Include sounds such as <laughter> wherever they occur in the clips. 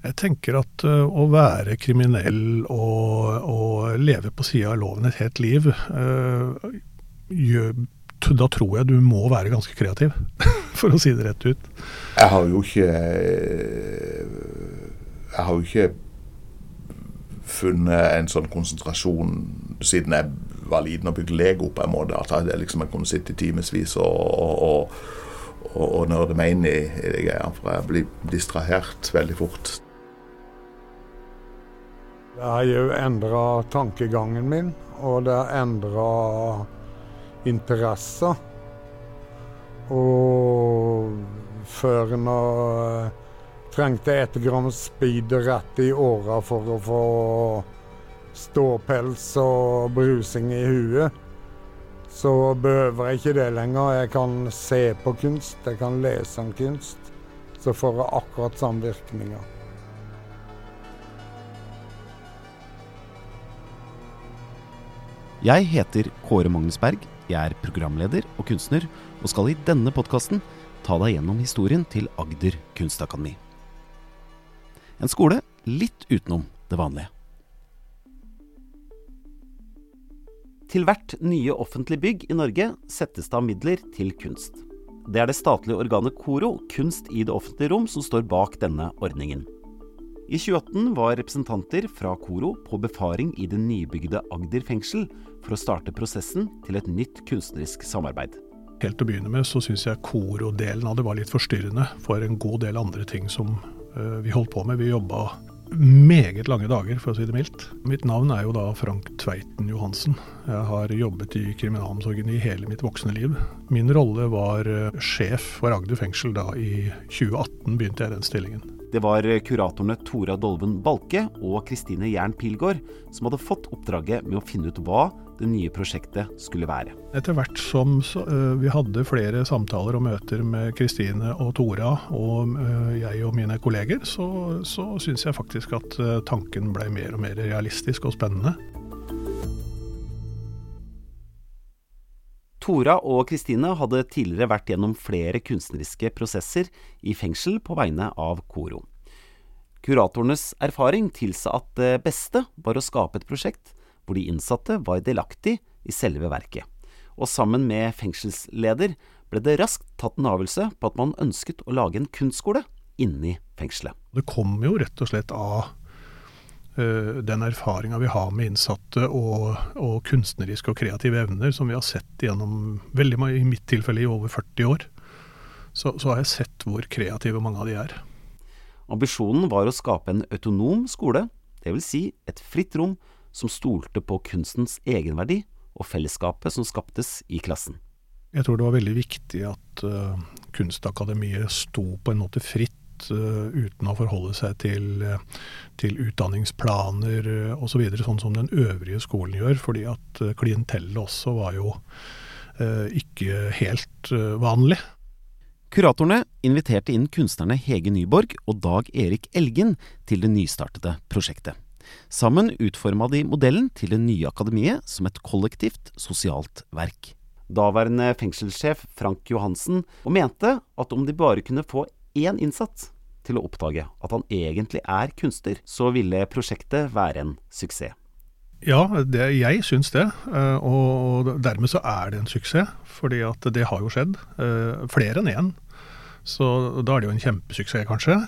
Jeg tenker at uh, å være kriminell og, og leve på sida av loven et helt liv, uh, gjør, da tror jeg du må være ganske kreativ, <laughs> for å si det rett ut. Jeg har jo ikke Jeg har jo ikke funnet en sånn konsentrasjon siden jeg var liten og bygde Lego, på en måte. At jeg, liksom, kunne sitte i timevis og, og, og, og, nørde meg inn i, i det greia. For jeg blir distrahert veldig fort. Det har jo endra tankegangen min, og det har endra interesser. Og før når trengte ett gram speed rett i åra for å få ståpels og brusing i huet. Så behøver jeg ikke det lenger. Jeg kan se på kunst, jeg kan lese om kunst. Så får jeg akkurat samme virkninger. Jeg heter Kåre Magnus Berg. Jeg er programleder og kunstner, og skal i denne podkasten ta deg gjennom historien til Agder kunstakademi. En skole litt utenom det vanlige. Til hvert nye offentlige bygg i Norge settes det av midler til kunst. Det er det statlige organet KORO, Kunst i det offentlige rom, som står bak denne ordningen. I 2018 var representanter fra KORO på befaring i det nybygde Agder fengsel for å starte prosessen til et nytt kunstnerisk samarbeid. Helt til å begynne med så syns jeg KORO-delen av det var litt forstyrrende for en god del andre ting som Eh, vi holdt på med. Vi jobba meget lange dager, for å si det mildt. Mitt navn er jo da Frank Tveiten Johansen. Jeg har jobbet i kriminalomsorgen i hele mitt voksne liv. Min rolle var eh, sjef for Agder fengsel da i 2018 begynte jeg den stillingen. Det var kuratorene Tora Dolven Balke og Kristine Jern Pilgaard som hadde fått oppdraget med å finne ut hva det nye prosjektet skulle være. Etter hvert som uh, vi hadde flere samtaler og møter med Kristine og Tora, og uh, jeg og mine kolleger, så, så syns jeg faktisk at uh, tanken ble mer og mer realistisk og spennende. Tora og Kristine hadde tidligere vært gjennom flere kunstneriske prosesser i fengsel på vegne av Koro. Kuratorenes erfaring tilsa at det beste var å skape et prosjekt hvor de innsatte var delaktig i selve verket. Og sammen med fengselsleder ble det raskt tatt en avgjørelse på at man ønsket å lage en kunstskole inni fengselet. Det kom jo rett og slett av den erfaringa vi har med innsatte og, og, kunstneriske og kreative evner som vi har sett gjennom, veldig mange, i mitt tilfelle i over 40 år. Så, så har jeg sett hvor kreative mange av de er. Ambisjonen var å skape en autonom skole, dvs. Si et fritt rom som stolte på kunstens egenverdi og fellesskapet som skaptes i klassen. Jeg tror det var veldig viktig at uh, Kunstakademiet sto på en måte fritt uh, uten å forholde seg til, uh, til utdanningsplaner uh, osv., så sånn som den øvrige skolen gjør. Fordi at klientellet også var jo uh, ikke helt vanlig. Kuratorene inviterte inn kunstnerne Hege Nyborg og Dag Erik Elgen til det nystartede prosjektet. Sammen utforma de modellen til det nye akademiet som et kollektivt, sosialt verk. Daværende fengselssjef Frank Johansen og mente at om de bare kunne få én innsatt til å oppdage at han egentlig er kunstner, så ville prosjektet være en suksess. Ja, det, jeg syns det. Eh, og dermed så er det en suksess. Fordi at det har jo skjedd. Eh, flere enn én. Så da er det jo en kjempesuksess, kanskje.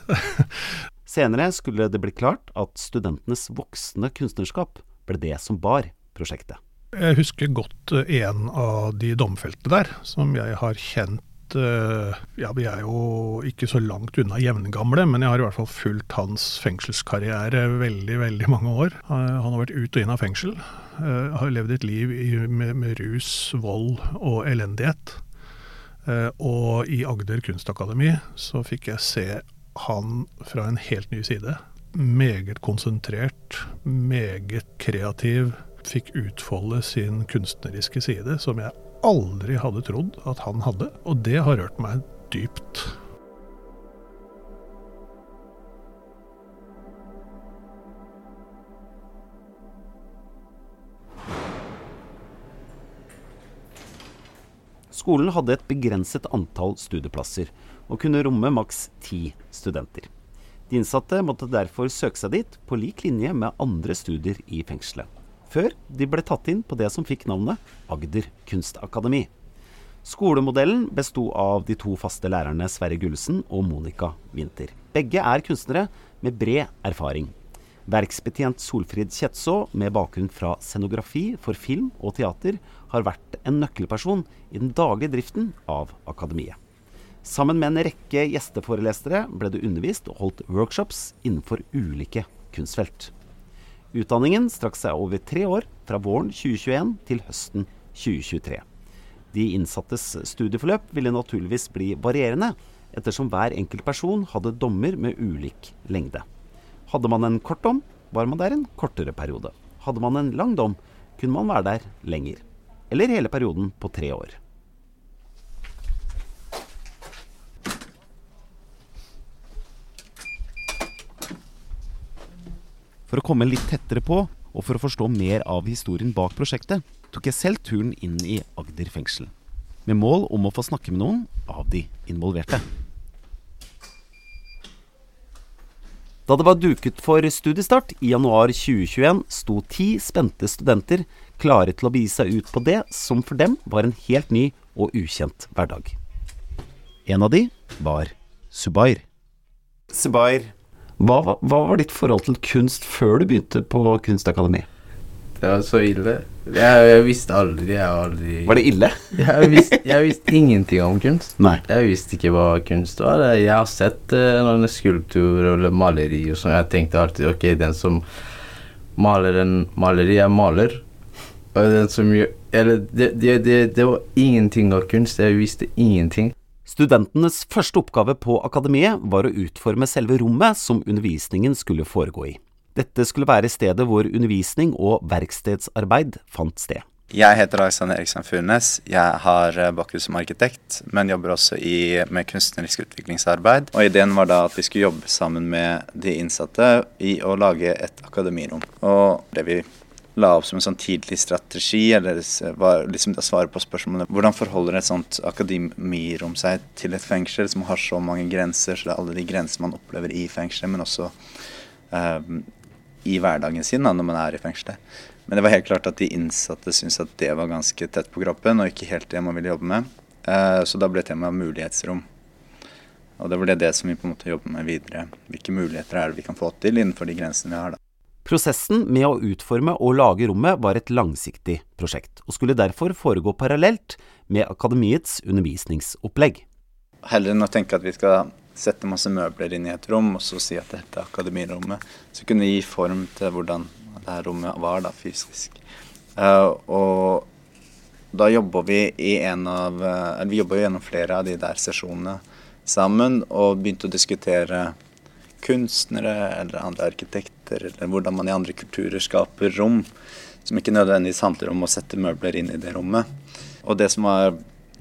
<laughs> Senere skulle det bli klart at studentenes voksne kunstnerskap ble det som bar prosjektet. Jeg husker godt eh, en av de domfelte der, som jeg har kjent eh, Ja, vi er jo ikke så langt unna jevngamle, men jeg har i hvert fall fulgt hans fengselskarriere veldig, veldig mange år. Han har vært ut og inn av fengsel. Eh, har levd et liv med, med rus, vold og elendighet. Og i Agder kunstakademi så fikk jeg se han fra en helt ny side. Meget konsentrert, meget kreativ. Fikk utfolde sin kunstneriske side, som jeg aldri hadde trodd at han hadde. Og det har rørt meg dypt. Skolen hadde et begrenset antall studieplasser, og kunne romme maks ti studenter. De innsatte måtte derfor søke seg dit på lik linje med andre studier i fengselet, før de ble tatt inn på det som fikk navnet Agder kunstakademi. Skolemodellen besto av de to faste lærerne Sverre Gullesen og Monica Winther. Begge er kunstnere med bred erfaring. Verksbetjent Solfrid Kjetså, med bakgrunn fra scenografi for film og teater, har vært en nøkkelperson i den daglige driften av akademiet. Sammen med en rekke gjesteforelesere ble det undervist og holdt workshops innenfor ulike kunstfelt. Utdanningen strakk seg over tre år, fra våren 2021 til høsten 2023. De innsattes studieforløp ville naturligvis bli varierende, ettersom hver enkelt person hadde dommer med ulik lengde. Hadde man en kort dom, var man der en kortere periode. Hadde man en lang dom, kunne man være der lenger. Eller hele perioden på tre år. For å komme litt tettere på, og for å forstå mer av historien bak prosjektet, tok jeg selv turen inn i Agder fengsel. Med mål om å få snakke med noen av de involverte. Da det var duket for studiestart i januar 2021, sto ti spente studenter klare til å begi seg ut på det som for dem var en helt ny og ukjent hverdag. En av de var Subair. Subair, hva, hva, var ditt forhold til kunst før du begynte på Kunstakademi? Det var så ille. Jeg, jeg visste aldri, jeg aldri Var det ille? <laughs> jeg, visste, jeg visste ingenting om kunst. Nei. Jeg visste ikke hva kunst var. Jeg har sett uh, noen skulpturer eller maleri og sånn. Jeg tenkte alltid ok, den som maler en maleri, er maler. Og den som gjør Eller det, det, det, det var ingenting av kunst. Jeg visste ingenting. Studentenes første oppgave på akademiet var å utforme selve rommet som undervisningen skulle foregå i. Dette skulle være stedet hvor undervisning og verkstedsarbeid fant sted. Jeg heter Alexander Eriksen Furnes. Jeg har bakgrunn som arkitekt, men jobber også i, med kunstnerisk utviklingsarbeid. Og Ideen var da at vi skulle jobbe sammen med de innsatte i å lage et akademirom. Og det vi la opp som en sånn tidlig strategi, eller var liksom å svare på spørsmålet hvordan forholder et sånt akademirom seg til et fengsel som har så mange grenser, så det er alle de grensene man opplever i fengselet, men også eh, i hverdagen sin da, når man er i fengselet. Men det var helt klart at de innsatte syntes at det var ganske tett på kroppen, og ikke helt det man ville jobbe med. Eh, så da ble temaet mulighetsrom. Og det ble det som vi på en måte jobber med videre. Hvilke muligheter er det vi kan få til innenfor de grensene vi har. da. Prosessen med å utforme og lage rommet var et langsiktig prosjekt, og skulle derfor foregå parallelt med akademiets undervisningsopplegg. Heller enn å tenke at vi skal sette masse møbler inn i et rom og så si at dette er akademirommet, så kunne vi gi form til hvordan det her rommet var da fysisk. Uh, og da jobber vi i en av uh, Vi jobba gjennom flere av de der sesjonene sammen og begynte å diskutere kunstnere eller andre arkitekter, eller hvordan man i andre kulturer skaper rom som ikke nødvendigvis handler om å sette møbler inn i det rommet. Og det som var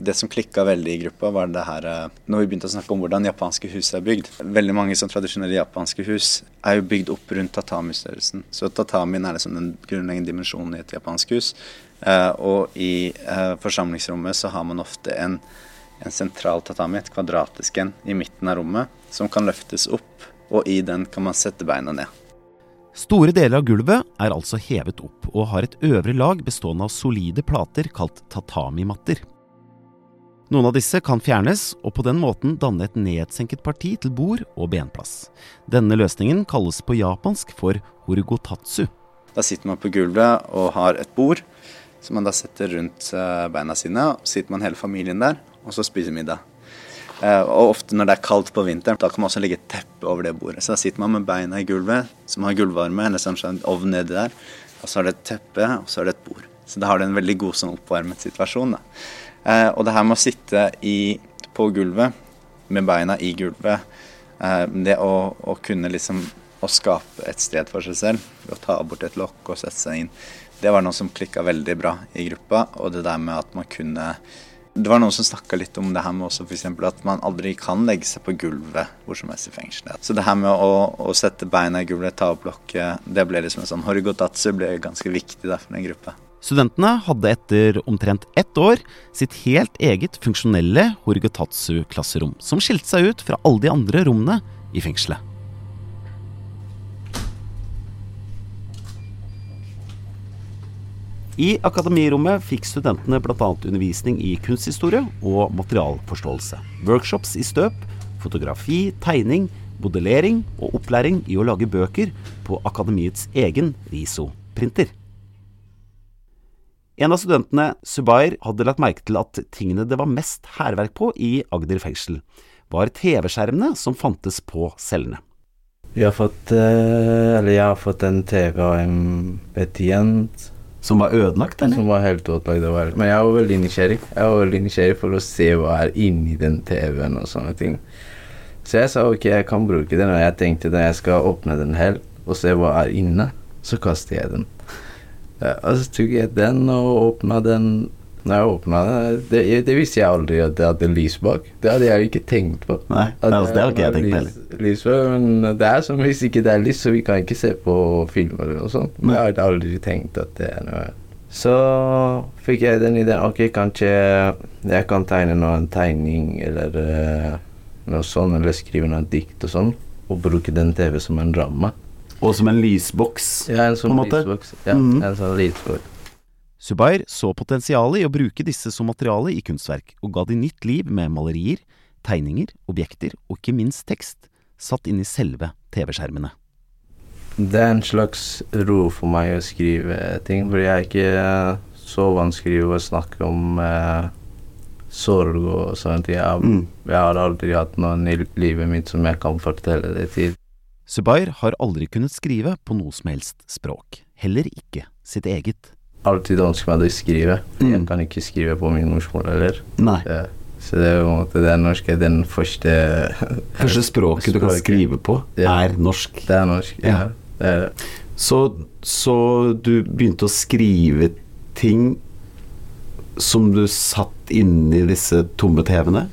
det som klikka veldig i gruppa, var det her eh, når vi begynte å snakke om hvordan japanske hus er bygd. Veldig mange sånn tradisjonelle japanske hus er jo bygd opp rundt tatamistørrelsen. Så tatamien er liksom den grunnleggende dimensjonen i et japansk hus. Eh, og i eh, forsamlingsrommet så har man ofte en, en sentral tatami, et kvadratisk en, i midten av rommet, som kan løftes opp, og i den kan man sette beina ned. Store deler av gulvet er altså hevet opp, og har et øvre lag bestående av solide plater kalt tatamimatter. Noen av disse kan fjernes, og på den måten danne et nedsenket parti til bord og benplass. Denne løsningen kalles på japansk for horugotatsu. Da sitter man på gulvet og har et bord som man da setter rundt beina sine. og sitter man hele familien der, og så spiser middag. Og ofte når det er kaldt på vinteren, da kan man også legge et teppe over det bordet. Så da sitter man med beina i gulvet, som har gulvvarme, eller sånn en ovn nedi der. Og så er det et teppe, og så er det et bord. Så da har du en veldig god sånn oppvarmet situasjon. da. Eh, og det her med å sitte i, på gulvet, med beina i gulvet, eh, det å, å, kunne liksom å skape et sted for seg selv, ved å ta bort et lokk og sette seg inn, det var noe som klikka veldig bra i gruppa. Og det der med at man kunne Det var noen som snakka litt om det her med også f.eks. at man aldri kan legge seg på gulvet hvor som helst i fengselet. Så det her med å, å sette beina i gulvet, ta opp lokket, det ble liksom en sånn horigotatsu ble ganske viktig der for den gruppa. Studentene hadde etter omtrent ett år sitt helt eget funksjonelle Horigotatsu-klasserom, som skilte seg ut fra alle de andre rommene i fengselet. I akademirommet fikk studentene bl.a. undervisning i kunsthistorie og materialforståelse. Workshops i støp, fotografi, tegning, modellering og opplæring i å lage bøker på akademiets egen RISO-printer. En av studentene, Subair, hadde lagt merke til at tingene det var mest hærverk på i Agder fengsel, var TV-skjermene som fantes på cellene. Vi har fått eh, jeg har fått en TV og en betjent Som var ødelagt, som var helt ødelagt. var- Men jeg var veldig nysgjerrig. Jeg var veldig nysgjerrig for å se hva er inni den TV-en og sånne ting. Så jeg sa ok, jeg kan bruke den, og jeg tenkte når jeg skal åpne den helt og se hva er inne, så kaster jeg den. Ja, og så tok jeg den og åpna den. Når jeg åpna det, det visste jeg aldri at det hadde lys bak. Det hadde jeg jo ikke tenkt på. Nei, altså, det har ikke jeg tenkt på lys- lys bak, Men det er som hvis ikke det er lys, så vi kan ikke se på filmer og sånn. sånt. Men jeg hadde aldri tenkt at det er noe Så fikk jeg den ideen. Ok, kanskje jeg kan tegne noen tegning eller eh, noe sånn, eller skrive noe dikt og sånn, og bruke den TV som en ramme. Og som en lysboks. Ja, en sånn På en måte? lysboks. Ja, Mhm. en sånn lysboks. Subair så potensialet i å bruke disse som materiale i kunstverk, og ga de nytt liv med malerier, tegninger, objekter og ikke minst tekst, satt inn i selve TV-skjermene. Det er en slags ro for meg å skrive ting, for jeg er ikke så vanskelig å snakke om eh, sorg og ting. Jeg, Mm. jeg har aldri hatt noen i livet mitt som jeg kan fortelle det til. Subair har aldri kunnet skrive på noe som helst språk, heller ikke sitt eget. Alltid ønsket meg å skrive. Mm. Jeg kan ikke skrive på min morsmål heller. Nei. Ja. Så det er på en måte det norske er den første Første språket du kan skrive på, Ja. er norsk. Det er norsk, ja. Det er det. Så, så du begynte å skrive ting som du satt inni disse tomme TV-ene?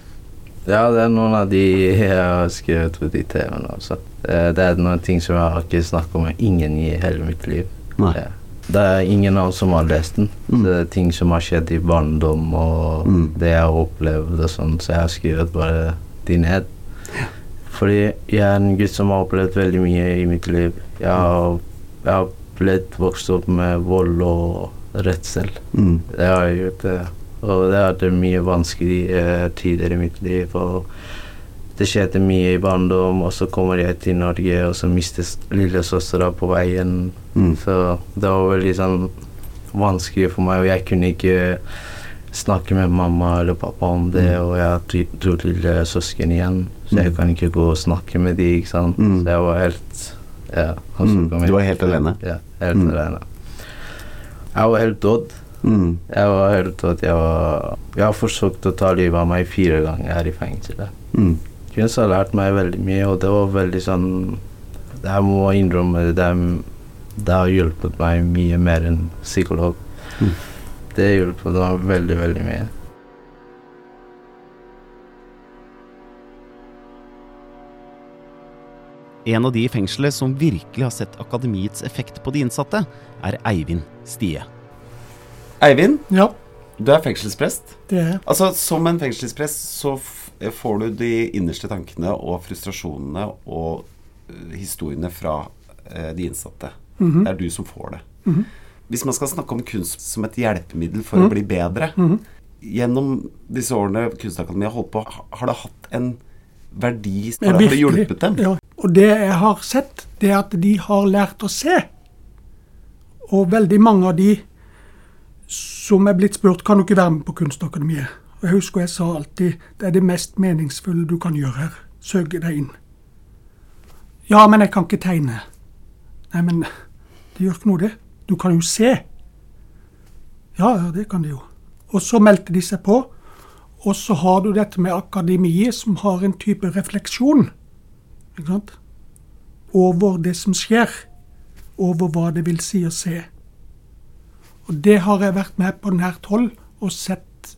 Ja, det er noen av de <laughs> jeg har skrevet på de TV-ene. også. Det det er noen ting som jeg har ikke snakket med ingen i hele mitt liv. Nei. Ja. Det er ingen av oss som har lest den. Mm. Det er ting som har skjedd i barndom, og Mm. det jeg har opplevd og sånn, så jeg har skrevet bare de ned. Fordi jeg er en gutt som har opplevd veldig mye i mitt liv. Jeg har, jeg har blitt vokst opp med vold og redsel. Mm. Det har jeg gjort, det. Og det har vært mye vanskelige tider i mitt liv. Og det skjedde mye i barndom, og så kommer jeg til Norge, og så mistes lillesøstera på veien. Mm. Så det var veldig sånn vanskelig for meg, og jeg kunne ikke snakke med mamma eller pappa om det, Mm. og jeg har to, to lille søsken igjen, så jeg Mm. kan ikke gå og snakke med de, ikke sant. Mm. Så jeg var helt Ja. Mm. Du var helt alene? Ja, helt Mm. alene. Jeg var helt dødd. Mm. Jeg var helt død. Jeg, var, jeg har forsøkt å ta livet av meg fire ganger her i fengselet. Mm. Kunst har lært meg veldig mye, og det var veldig sånn Jeg må innrømme det, det har hjulpet meg mye mer enn psykolog. Mm. Det hjulpet meg veldig, veldig mye. En av de i fengselet som virkelig har sett akademiets effekt på de innsatte, er Eivind Stie. Eivind, Ja, du er fengselsprest. det er Altså, Som en fengselsprest så f får du de innerste tankene og frustrasjonene og eh, historiene fra eh, de innsatte. Mhm. Det er du som får det. Mhm. Hvis man skal snakke om kunst som et hjelpemiddel for å bli bedre Mhm. Gjennom disse årene Kunstakademiet har holdt på, har det hatt en verdi? Men Har det hjulpet dem? Ja. Og det jeg har sett, det er at de har lært å se. Og veldig mange av de som er blitt spurt kan du ikke være med på Kunstakademiet. Og Jeg husker jeg sa alltid det er det mest meningsfulle du kan gjøre her. Søke deg inn. Ja, men jeg kan ikke tegne. Nei, men det gjør ikke noe, det. Du kan jo se. Ja, ja, det kan de jo. Og så meldte de seg på. Og så har du dette med akademiet, som har en type refleksjon ikke sant? over det som skjer. Over hva det vil si å se. Og det har jeg vært med på nært hold og sett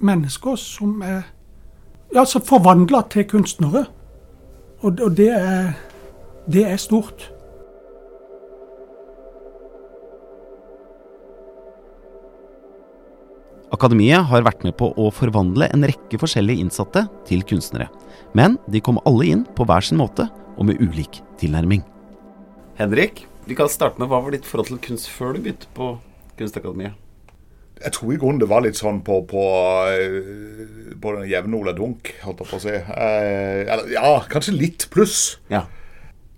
mennesker som er ja, altså forvandla til kunstnere. Og, og det, er, det er stort. Akademiet har vært med på å forvandle en rekke forskjellige innsatte til kunstnere. Men de kom alle inn på hver sin måte og med ulik tilnærming. Henrik, vi kan starte med hva var ditt forhold til kunst før du begynte på Kunstakademiet? Jeg tror i grunnen det var litt sånn på, på, eh, på den jevne Ola Dunk, holdt jeg på å si. Eh, ja, kanskje litt pluss, Ja.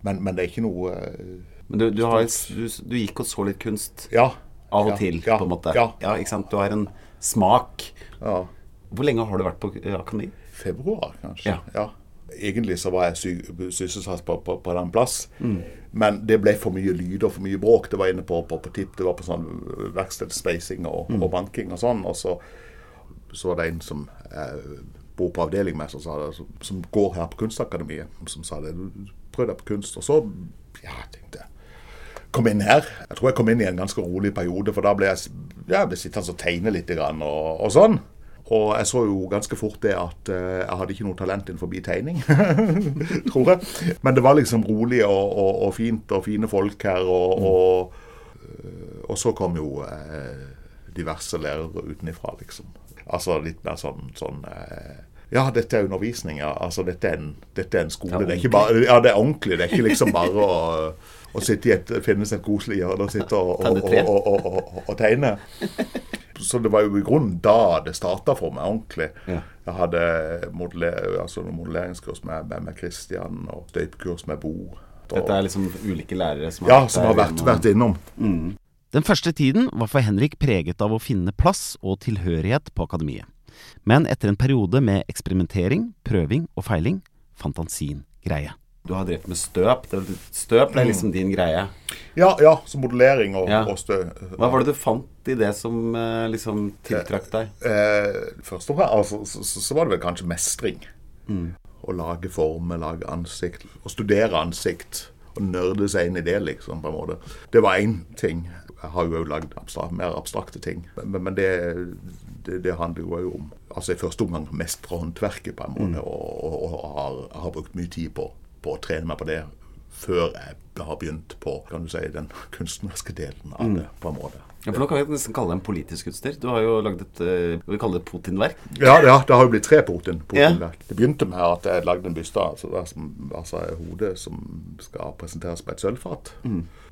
men, men det er ikke noe eh, Men du, du, har, du, du gikk og så litt kunst Ja. av og Ja, til, ja, på en måte? Ja. ikke sant? Du har en smak. ja. Hvor lenge har du vært på akademi? Februar, kanskje. Ja. Egentlig så var jeg sy sysselsatt på, på, på den plass. Men det ble for mye lyd og for mye bråk. Det var inne på, på, på tipp, det var på sånn verkstedspacing og, og banking og sånn. Og så, så var det en som eh, bor på avdeling med, som, det, som, som går her på Kunstakademiet, som sa det. Prøv deg på kunst. Og så ja, tenkte jeg kom inn her. Jeg tror jeg kom inn i en ganske rolig periode, for da ble jeg, ja, jeg ble sittende og tegne litt og, og sånn. Og jeg så jo ganske fort det at eh, jeg hadde ikke noe talent innenfor tegning, <laughs> tror jeg. Men det var liksom rolig og, og, og fint og fine folk her. Og, og, øh, og så kom jo eh, diverse lærere utenifra, liksom. Altså litt mer sånn, sånn eh, ja, dette er undervisning. ja. Altså, dette er en, dette er en skole. Det er ikke bare, ja, det er ordentlig. Det er ikke liksom bare å, å sitte i et, finnes et koselig hjørne og sitte og, og, og, og tegne. <laughs> Så det var jo i grunnen da det starta for meg ordentlig. Ja. Jeg hadde modeller, altså modelleringskurs med, med, med Christian og støypekurs med Bo. Dette er liksom ulike lærere som ja, som har vært, vært, innom. innom. Den første tiden var for Henrik preget av å finne plass og tilhørighet på akademiet. Men etter en periode med eksperimentering, prøving og feiling, fant han sin greie. Du har drevet med støp. Støp ble liksom din greie. Ja, ja, så modellering og, Ja. og stø. Hva var det du fant i det som eh, liksom tiltrakk deg? Eh, først og fremst altså, så, så, så var det vel kanskje mestring. Å lage former, lage ansikt. Å studere ansikt. Å nerde seg inn i det, liksom. på en måte. Det var én ting. Jeg har jo lagd abstrakt, mer abstrakte ting. Men, men det, det, det handler jo òg om altså i første omgang mestre håndverket, på en måte. Og, og, og har, har brukt mye tid på, på å trene meg på det før jeg har begynt på kan du si, den <laughs> kunstneriske delen av det. på en måte. Ja, for Nå kan vi nesten kalle det en politisk utstyr. Du har jo lagd et eh, vi kaller det Putin-verk. Ja, ja, det har jo blitt tre Putin. Ja. Putin-verk. Det begynte med at jeg lagde en byste, altså, det som, altså hodet som skal presenteres på et sølvfat.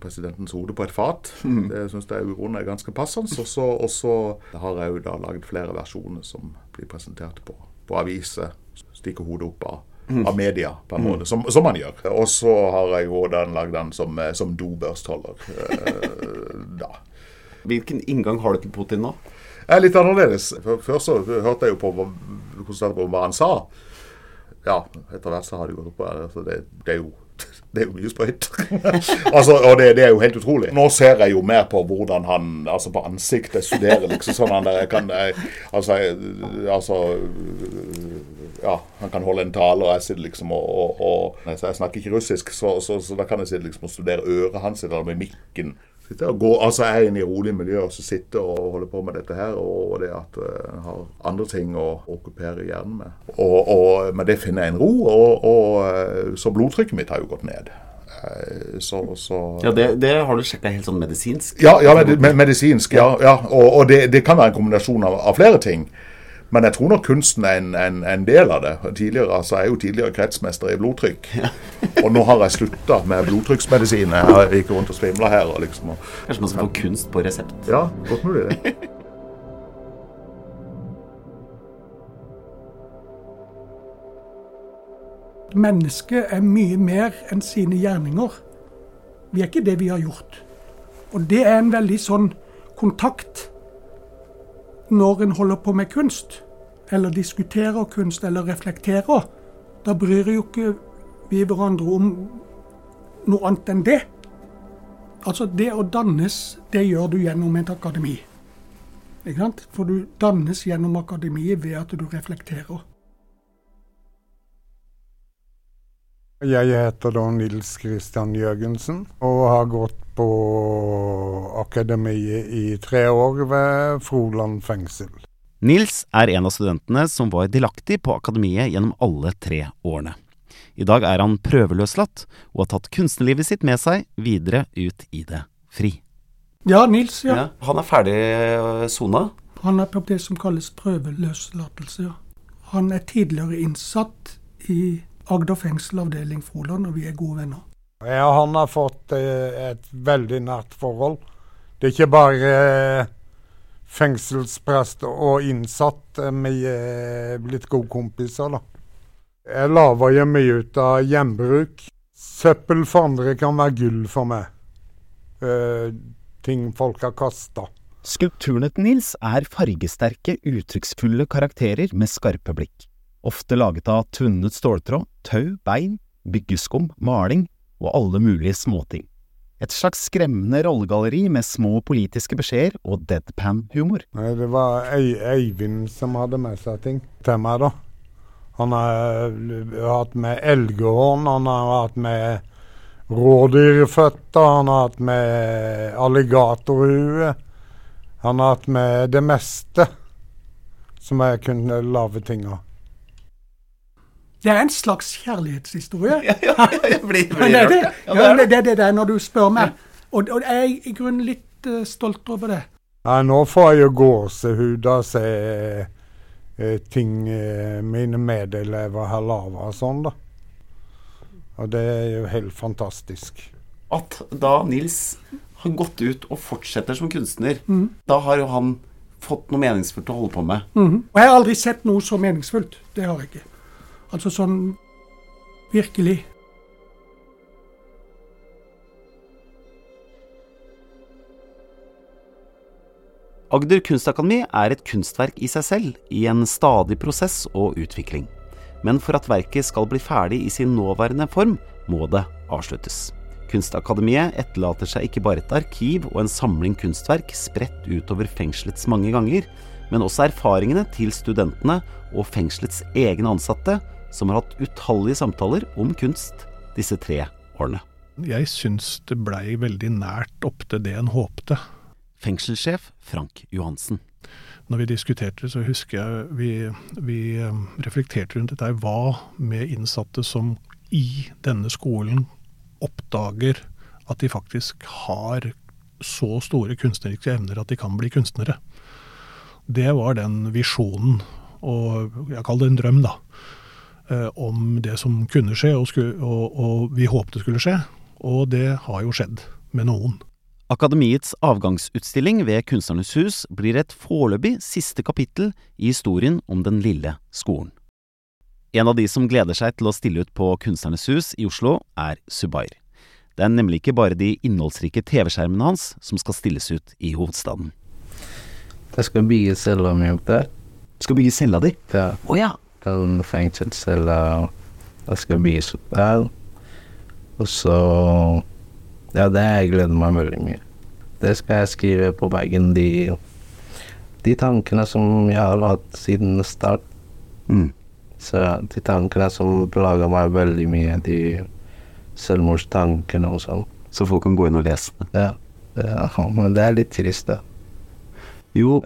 Presidentens hode på et fat. Det syns jeg i grunnen er ganske passende. Og så, og så har jeg jo da lagd flere versjoner som blir presentert på, på aviser. Stikker hodet opp av. Av media, på en måte, som, som man gjør. Og så har jeg jo den lagd den som, eh, som dobørstholder. Eh, <laughs> da. Hvilken inngang har du til Putin nå? Er litt annerledes. Før så hørte jeg jo på hva, konsentrerte på hva han sa. Ja, etter hvert så har det gått opp. Altså det, det er jo <laughs> det er jo mye sprøyt. <laughs> altså, og det, det er jo helt utrolig. Nå ser jeg jo mer på hvordan han Altså på ansiktet studerer liksom sånn han der jeg kan jeg, altså, jeg, altså Ja, han kan holde en tale, og jeg sitter liksom og, og, og nei, så Jeg snakker ikke russisk, så, så, så da kan jeg sitte liksom og studere øret hans eller mimikken. mikken. Sitte og gå, altså Jeg er inne i rolig miljø og så sitter og holder på med dette her, og det at en jeg har andre ting å okkupere hjernen med. Og, og med det finner jeg en ro, og, og eh, så blodtrykket mitt har jo gått ned. Eh, Så, så Ja, det, det har du sjekka helt sånn medisinsk? ja, ja med, med, medisinsk, ja. ja og og det, det kan være en kombinasjon av, av flere ting. Men jeg tror nok kunsten er en, en, en del av det. Tidligere, altså, Jeg er jo tidligere kretsmester i blodtrykk. Og nå har jeg slutta med blodtrykksmedisin. Jeg gikk rundt og svimla her. og liksom. Og, Kanskje man skal få kunst på resept? ja, godt mulig det. <laughs> Mennesket er mye mer enn sine gjerninger. Vi er ikke det vi har gjort. Og det er en veldig sånn kontakt når en holder på med kunst, eller diskuterer kunst, eller reflekterer. Da bryr jo ikke vi hverandre om noe annet enn det. Altså, det å dannes, det gjør du gjennom et akademi. For du dannes gjennom akademiet ved at du reflekterer. Jeg heter da Nils Christian Jørgensen og har gått på akademiet i tre år ved Froland fengsel. Nils er en av studentene som var delaktig på akademiet gjennom alle tre årene. I dag er han prøveløslatt og har tatt kunstnerlivet sitt med seg videre ut i det fri. Ja, Nils, ja. Han er ferdig sona. Han er på det som kalles prøveløslatelse. Ja. Han er tidligere innsatt i Agder fengsel avdeling Froland, og vi er gode venner. Jeg og han har fått eh, et veldig nært forhold Det er ikke bare eh, fengselsprest og innsatt eh, vi er blitt gode kompiser, da. Jeg lager jo mye ut av gjenbruk. Søppel for andre kan være gull for meg. Uh, ting folk har kasta. Skulpturene til Nils er fargesterke, uttrykksfulle karakterer med skarpe blikk. Ofte laget av tvunnet ståltråd, tau, bein, byggeskum, maling og alle mulige småting. Et slags skremmende rollegalleri med små politiske beskjeder og deadpan-humor. Det var Øy Øyvind som hadde med seg ting til meg, da. Han har hatt med elghorn, han har hatt med rådyrføtter, han har hatt med alligatorhue. Han har hatt med det meste som jeg kunne lage ting av. Det er en slags kjærlighetshistorie. <laughs> Ja, ja, ja, jeg blir, Men det er det. Ja, det, det, det er når du spør meg. Og, og jeg er i grunnen litt uh, stolt over det. Ja, nå får jeg jo gåsehud av å se eh, ting eh, mine medelever har laga og sånn, da. Og det er jo helt fantastisk. At da Nils har gått ut og fortsetter som kunstner, da har jo han fått noe meningsfullt å holde på med. Mm. Og jeg har aldri sett noe så meningsfullt. Det har jeg ikke. Altså sånn virkelig. Agder kunstakademi er et kunstverk i seg selv, i en stadig prosess og utvikling. Men for at verket skal bli ferdig i sin nåværende form, må det avsluttes. Kunstakademiet etterlater seg ikke bare et arkiv og en samling kunstverk spredt utover fengselets mange ganger, men også erfaringene til studentene og fengselets egne ansatte, som har hatt utallige samtaler om kunst disse tre årene. Jeg syns det blei veldig nært opp til det en håpte. Fengselssjef Frank Johansen. Når vi diskuterte, det, så husker jeg vi, vi eh, reflekterte rundt dette. Hva med innsatte som i denne skolen oppdager at de faktisk har så store kunstneriske evner at de kan bli kunstnere? Det var den visjonen, og jeg kaller det en drøm, da, om det som kunne skje, og, skulle, og, og vi håpte skulle skje. Og det har jo skjedd med noen. Akademiets avgangsutstilling ved Kunstnernes hus blir et foreløpig siste kapittel i historien om den lille skolen. En av de som gleder seg til å stille ut på Kunstnernes hus i Oslo, er Subair. Det er nemlig ikke bare de innholdsrike TV-skjermene hans som skal stilles ut i hovedstaden. Jeg skal bygge cella mi opp der. Skal bygge cella di? Ja. Å ja. En fengselscelle. Jeg skal bygge opp der. Og så Ja, det jeg gleder meg veldig mye. Det skal jeg skrive på veggen, de, de tankene som jeg har hatt siden start. Mm. Så de tankene som plager meg veldig mye, de selvmordstankene og sånn. Så folk kan gå inn og lese det. Ja. ja. Men det er litt trist, da. Jo,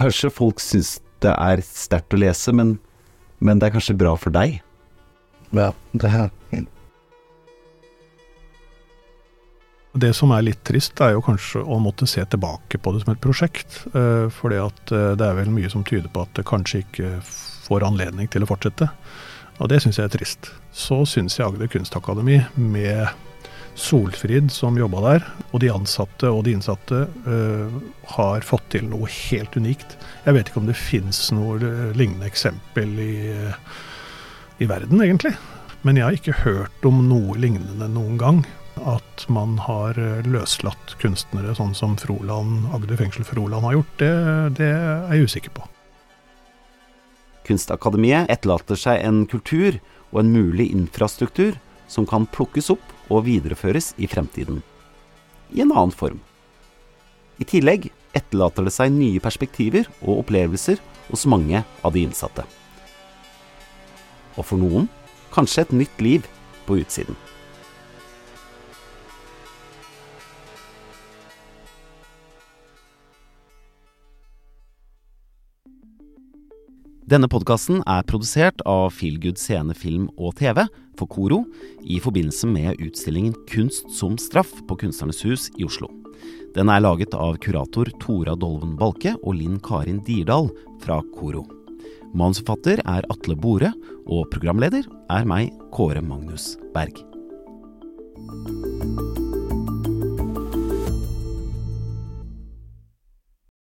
kanskje folk syns det er sterkt å lese, men, men det er kanskje bra for deg? Ja, det er Det som er litt trist, er jo kanskje å måtte se tilbake på det som et prosjekt. For Fordi at eh, det er vel mye som tyder på at det kanskje ikke får anledning til å fortsette. Og det syns jeg er trist. Så syns jeg Agder Kunstakademi, med Solfrid som jobba der, og de ansatte og de innsatte, uh, har fått til noe helt unikt. Jeg vet ikke om det fins noe eh, lignende eksempel i, eh, i verden, egentlig. Men jeg har ikke hørt om noe lignende noen gang at man har løslatt kunstnere sånn som Froland, Agder fengsel Froland har gjort, det, det er jeg usikker på. Kunstakademiet etterlater seg en kultur og en mulig infrastruktur som kan plukkes opp og videreføres i fremtiden. I en annen form. I tillegg etterlater det seg nye perspektiver og opplevelser hos mange av de innsatte. Og for noen kanskje et nytt liv på utsiden. Denne podkasten er produsert av Feelgood Scene Film og TV for Koro i forbindelse med utstillingen Kunst som straff på Kunstnernes hus i Oslo. Den er laget av kurator Tora Dolven Balke og Linn Karin Dirdal fra Koro. Manusforfatter er Atle Bore, og programleder er meg, Kåre Magnus Berg.